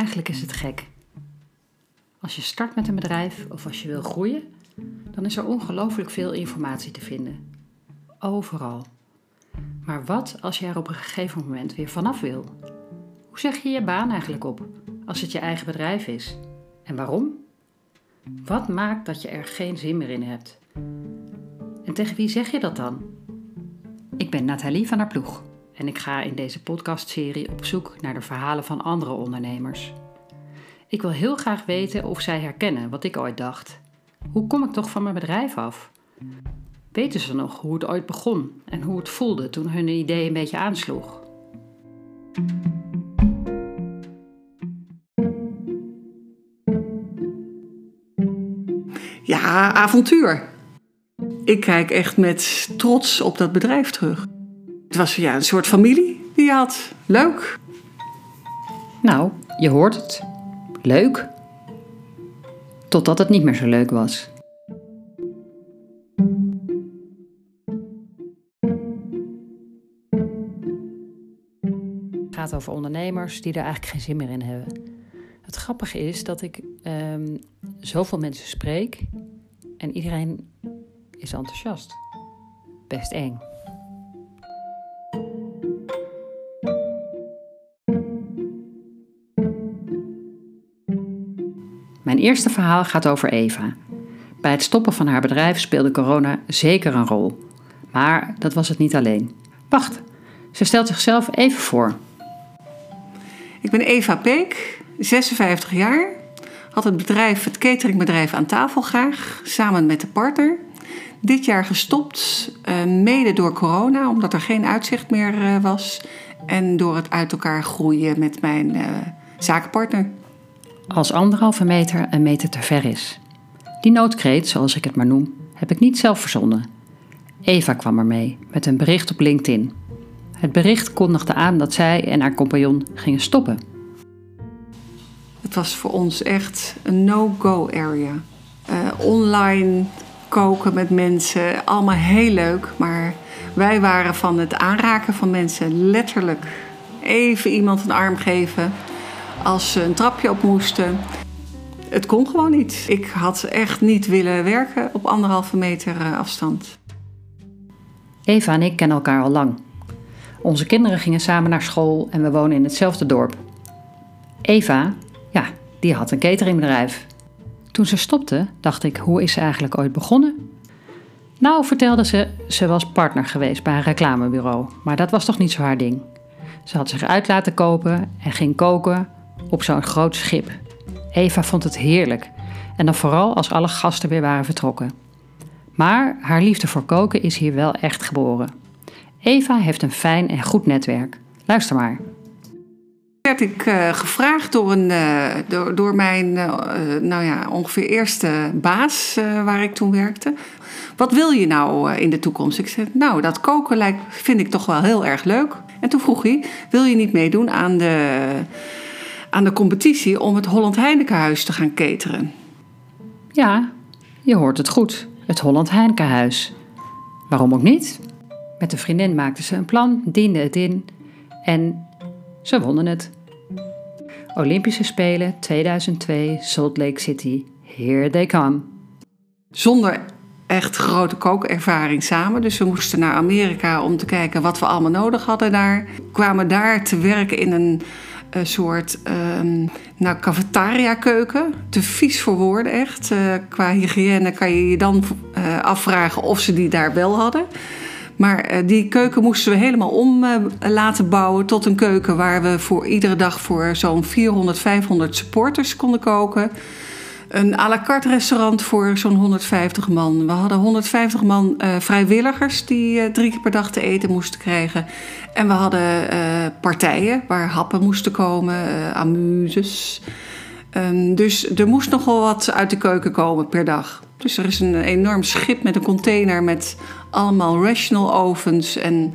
Eigenlijk is het gek. Als je start met een bedrijf of als je wil groeien, dan is er ongelooflijk veel informatie te vinden. Overal. Maar wat als je er op een gegeven moment weer vanaf wil? Hoe zeg je je baan eigenlijk op als het je eigen bedrijf is? En waarom? Wat maakt dat je er geen zin meer in hebt? En tegen wie zeg je dat dan? Ik ben Nathalie van der Ploeg en ik ga in deze podcastserie op zoek naar de verhalen van andere ondernemers. Ik wil heel graag weten of zij herkennen wat ik ooit dacht. Hoe kom ik toch van mijn bedrijf af? Weten ze nog hoe het ooit begon en hoe het voelde toen hun idee een beetje aansloeg? Ja, avontuur. Ik kijk echt met trots op dat bedrijf terug. Het was ja, een soort familie die je had. Leuk. Nou, je hoort het. Leuk. Totdat het niet meer zo leuk was. Het gaat over ondernemers die er eigenlijk geen zin meer in hebben. Het grappige is dat ik ehm, zoveel mensen spreek en iedereen is enthousiast. Best eng. Mijn eerste verhaal gaat over Eva. Bij het stoppen van haar bedrijf speelde corona zeker een rol. Maar dat was het niet alleen. Wacht, ze stelt zichzelf even voor. Ik ben Eva Peek, 56 jaar. Had het bedrijf, het cateringbedrijf aan tafel graag, samen met de partner. Dit jaar gestopt, eh, mede door corona, omdat er geen uitzicht meer eh, was. En door het uit elkaar groeien met mijn uh, zakenpartner. Als anderhalve meter een meter te ver is. Die noodkreet, zoals ik het maar noem, heb ik niet zelf verzonnen. Eva kwam ermee met een bericht op LinkedIn. Het bericht kondigde aan dat zij en haar compagnon gingen stoppen. Het was voor ons echt een no-go area. online koken met mensen, allemaal heel leuk. Maar wij waren van het aanraken van mensen letterlijk even iemand een arm geven als ze een trapje op moesten. Het kon gewoon niet. Ik had echt niet willen werken op anderhalve meter eh, afstand. Eva en ik kennen elkaar al lang. Onze kinderen gingen samen naar school en we wonen in hetzelfde dorp. Eva, ja, die had een cateringbedrijf. Toen ze stopte, dacht ik, hoe is ze eigenlijk ooit begonnen? Nou, vertelde ze, ze was partner geweest bij een reclamebureau, maar dat was toch niet zo haar ding. Ze had zich uit laten kopen en ging koken op zo'n groot schip. Eva vond het heerlijk en dan vooral als alle gasten weer waren vertrokken. Maar haar liefde voor koken is hier wel echt geboren. Eva heeft een fijn en goed netwerk. Luister maar werd ik uh, gevraagd door, een, uh, door, mijn uh, nou ja, ongeveer eerste baas waar ik toen werkte. Wat wil je nou in de toekomst? Ik zei, nou, dat koken lijkt, vind ik toch wel heel erg leuk. En toen vroeg hij, wil je niet meedoen aan de, aan de competitie om het Holland Heinekenhuis te gaan cateren? Ja, je hoort het goed. Het Holland Heinekenhuis. Waarom ook niet? Met een vriendin maakten ze een plan, dienden het in en ze wonnen het. Olympische Spelen 2002, Salt Lake City. Here they come. Zonder echt grote kookervaring samen. Dus we moesten naar Amerika om te kijken wat we allemaal nodig hadden daar. We kwamen daar te werken in een, een soort um, nou, cafetaria keuken. Te vies voor woorden echt. Uh, qua hygiëne kan je je dan uh, afvragen of ze die daar wel hadden. Maar uh, die keuken moesten we helemaal om laten bouwen tot een keuken waar we voor iedere dag voor zo'n 400, 500 supporters konden koken. Een à la carte restaurant voor zo'n 150 man. We hadden 150 man uh, vrijwilligers die drie keer per dag te eten moesten krijgen. En we hadden partijen waar happen moesten komen, amuses. Um, dus er moest nogal wat uit de keuken komen per dag. Dus er is een enorm schip met een container met allemaal rational ovens. En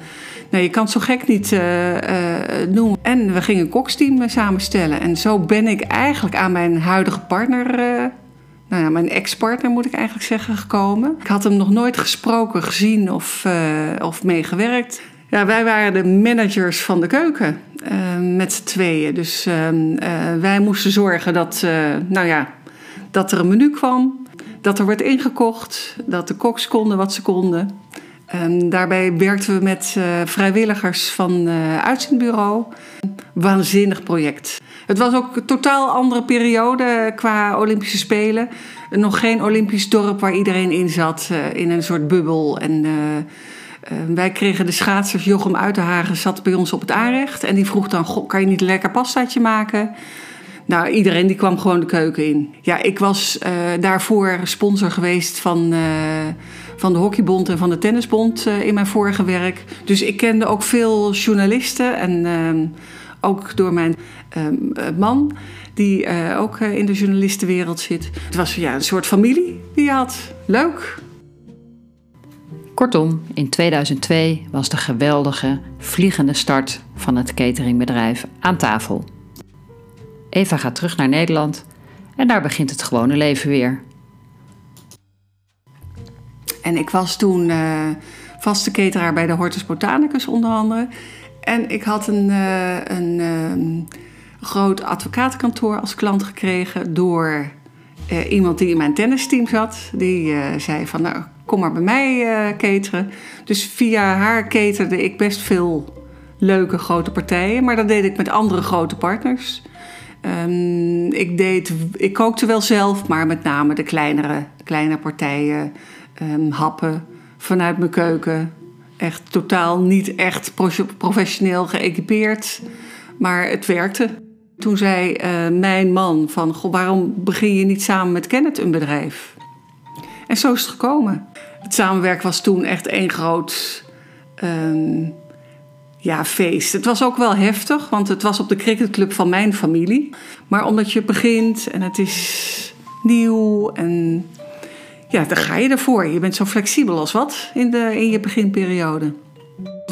nou, je kan het zo gek niet uh, uh, noemen. En we gingen een koksteam samenstellen. En zo ben ik eigenlijk aan mijn huidige partner, nou ja, mijn ex-partner moet ik eigenlijk zeggen, gekomen. Ik had hem nog nooit gesproken, gezien of, of meegewerkt. Ja, wij waren de managers van de keuken uh, met z'n tweeën. Dus uh, wij moesten zorgen dat, nou ja, dat er een menu kwam, dat er werd ingekocht, dat de koks konden wat ze konden. En daarbij werkten we met vrijwilligers van het uitzendbureau. Waanzinnig project. Het was ook een totaal andere periode qua Olympische Spelen. Nog geen Olympisch dorp waar iedereen in zat, in een soort bubbel. En Ehm, wij kregen de schaatsers, Jochem Uitenhagen zat bij ons op het aanrecht. En die vroeg dan, kan je niet een lekker pastaatje maken? Nou, iedereen die kwam gewoon de keuken in. Ja, ik was uh, daarvoor sponsor geweest van, uh, van de Hockeybond en van de Tennisbond uh, in mijn vorige werk. Dus ik kende ook veel journalisten en ehm, ook door mijn ehm, man, die ook in de journalistenwereld zit. Het was ja, een soort familie die je had. Leuk. Kortom, in 2002 was de geweldige, vliegende start van het cateringbedrijf aan tafel. Eva gaat terug naar Nederland en daar begint het gewone leven weer. En ik was toen uh, vaste cateraar bij de Hortus Botanicus onder andere. En ik had een, uh, een uh, groot advocatenkantoor als klant gekregen door iemand die in mijn tennisteam zat. Die zei van nou kom maar bij mij uh, cateren. Dus via haar caterde ik best veel leuke grote partijen. Maar dat deed ik met andere grote partners. Um, ik, deed, ik kookte wel zelf, maar met name de kleinere, kleine partijen. Um, happen vanuit mijn keuken. Echt totaal niet echt professioneel geëquipeerd. Maar het werkte. Toen zei uh, mijn man van, goh, waarom begin je niet samen met Kenneth een bedrijf? En zo is het gekomen. Het samenwerken was toen echt één groot um, ja, feest. Het was ook wel heftig, want het was op de cricketclub van mijn familie. Maar omdat je begint en het is nieuw en ja, dan ga je ervoor. Je bent zo flexibel als wat in, de, in je beginperiode.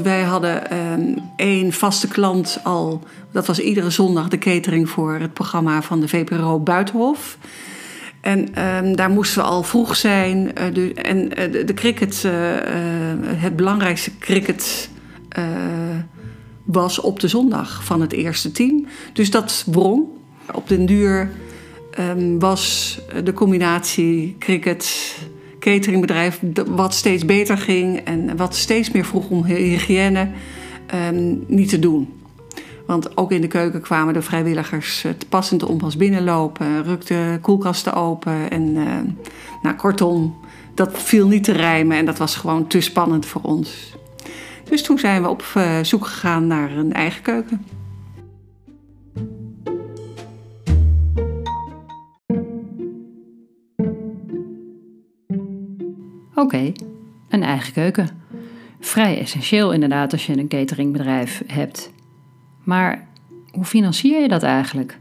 Wij hadden um, één vaste klant al. Dat was iedere zondag de catering voor het programma van de VPRO Buitenhof. En um, daar moesten we al vroeg zijn. De, en uh, de, cricket, uh, het belangrijkste cricket was op de zondag van het eerste team. Dus dat wrong. Op den duur um, was de combinatie cricket, cateringbedrijf, wat steeds beter ging en wat steeds meer vroeg om hygiëne, um, niet te doen. Want ook in de keuken kwamen de vrijwilligers te passend onpas binnenlopen, rukten koelkasten open. En uh, nou, kortom, dat viel niet te rijmen en dat was gewoon te spannend voor ons. Dus toen zijn we op uh, zoek gegaan naar een eigen keuken. Oké, een eigen keuken. Vrij essentieel inderdaad als je een cateringbedrijf hebt. Maar hoe financier je dat eigenlijk?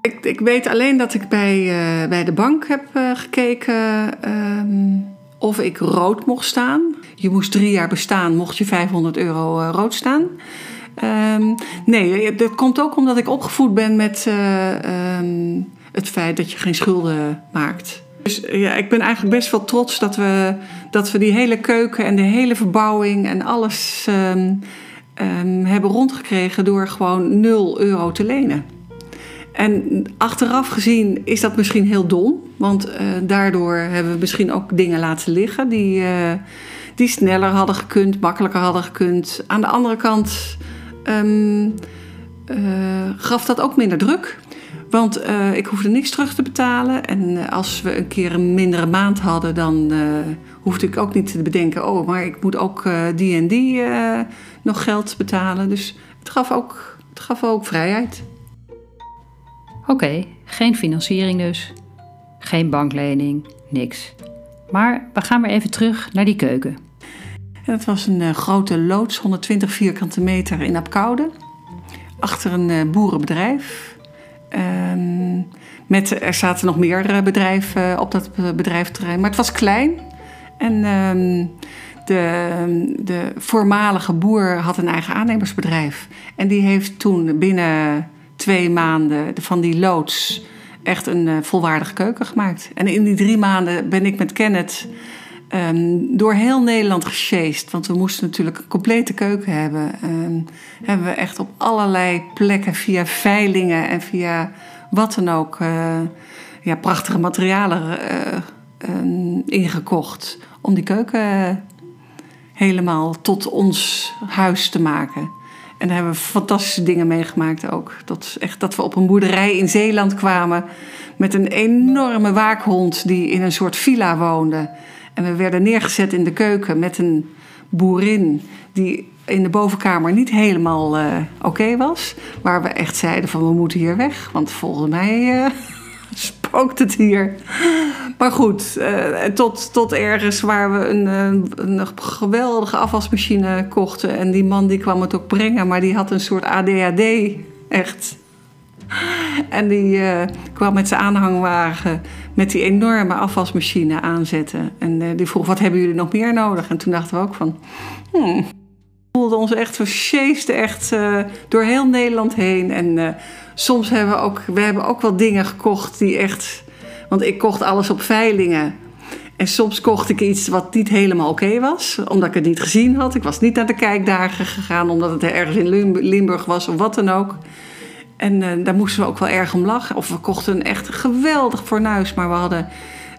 Ik, ik weet alleen dat ik bij, uh, bij de bank heb uh, gekeken um, of ik rood mocht staan. Je moest drie jaar bestaan, mocht je 500 euro uh, rood staan. Um, nee, dat komt ook omdat ik opgevoed ben met um, het feit dat je geen schulden maakt. Dus ja, ik ben eigenlijk best wel trots dat we, dat we die hele keuken en de hele verbouwing en alles um, hebben rondgekregen door gewoon 0 euro te lenen. En achteraf gezien is dat misschien heel dom, want uh, daardoor hebben we misschien ook dingen laten liggen die, uh, die sneller hadden gekund, makkelijker hadden gekund. Aan de andere kant um, uh, gaf dat ook minder druk. Want ik hoefde niks terug te betalen. En als we een keer een mindere maand hadden, dan hoefde ik ook niet te bedenken: oh, maar ik moet ook die en die nog geld betalen. Dus het gaf ook, het gaf ook vrijheid. Oké, okay, geen financiering dus. Geen banklening, niks. Maar we gaan maar even terug naar die keuken. En het was een grote loods, 120 vierkante meter in Apkoude. Achter een boerenbedrijf. Um, met, er zaten nog meer uh, bedrijven op dat bedrijfterrein. Maar het was klein. En um, de, de voormalige boer had een eigen aannemersbedrijf. En die heeft toen binnen twee maanden van die loods echt een uh, volwaardige keuken gemaakt. En in die drie maanden ben ik met Kenneth ehm, door heel Nederland gesjeest. Want we moesten natuurlijk een complete keuken hebben. Ehm, hebben we echt op allerlei plekken via veilingen en via wat dan ook... eh, ja, prachtige materialen eh, ehm, ingekocht. Om die keuken helemaal tot ons huis te maken. En daar hebben we fantastische dingen meegemaakt ook. Dat, echt, dat we op een boerderij in Zeeland kwamen met een enorme waakhond die in een soort villa woonde. En we werden neergezet in de keuken met een boerin die in de bovenkamer niet helemaal eh, oké was. Waar we echt zeiden van we moeten hier weg, want volgens mij... eh, spookt het hier. Maar goed, eh, tot, tot ergens waar we een, een geweldige afwasmachine kochten. En die man die kwam het ook brengen, maar die had een soort ADHD. Echt. En die eh, kwam met zijn aanhangwagen met die enorme afwasmachine aanzetten. En eh, die vroeg, wat hebben jullie nog meer nodig? En toen dachten we ook van... Hmm, we voelden ons echt, we echt eh, door heel Nederland heen. En soms hebben we ook, we hebben ook wel dingen gekocht die echt... Want ik kocht alles op veilingen. En soms kocht ik iets wat niet helemaal oké was, omdat ik het niet gezien had. Ik was niet naar de kijkdagen gegaan, omdat het ergens in Lim- Limburg was of wat dan ook. En eh, daar moesten we ook wel erg om lachen. Of we kochten een echt geweldig fornuis, maar we hadden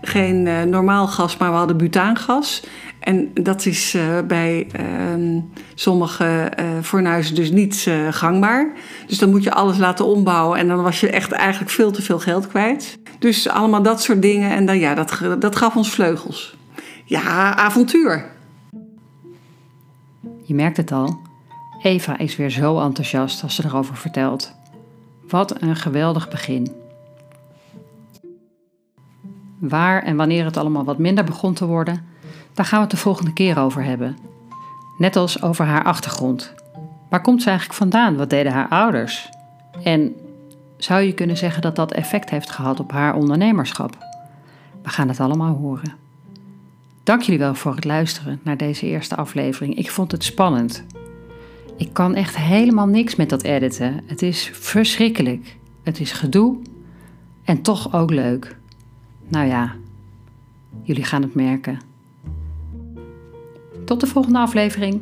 geen eh, normaal gas, maar we hadden butaangas. En dat is eh, bij ehm, sommige fornuizen dus niet gangbaar. Dus dan moet je alles laten ombouwen en dan was je echt eigenlijk veel te veel geld kwijt. Dus allemaal dat soort dingen en dan, ja, dat, dat gaf ons vleugels. Ja, avontuur. Je merkt het al. Eva is weer zo enthousiast als ze erover vertelt. Wat een geweldig begin. Waar en wanneer het allemaal wat minder begon te worden, daar gaan we het de volgende keer over hebben. Net als over haar achtergrond. Waar komt ze eigenlijk vandaan? Wat deden haar ouders? En zou je kunnen zeggen dat dat effect heeft gehad op haar ondernemerschap? We gaan het allemaal horen. Dank jullie wel voor het luisteren naar deze eerste aflevering. Ik vond het spannend. Ik kan echt helemaal niks met dat editen. Het is verschrikkelijk. Het is gedoe en toch ook leuk. Nou ja, jullie gaan het merken. Tot de volgende aflevering.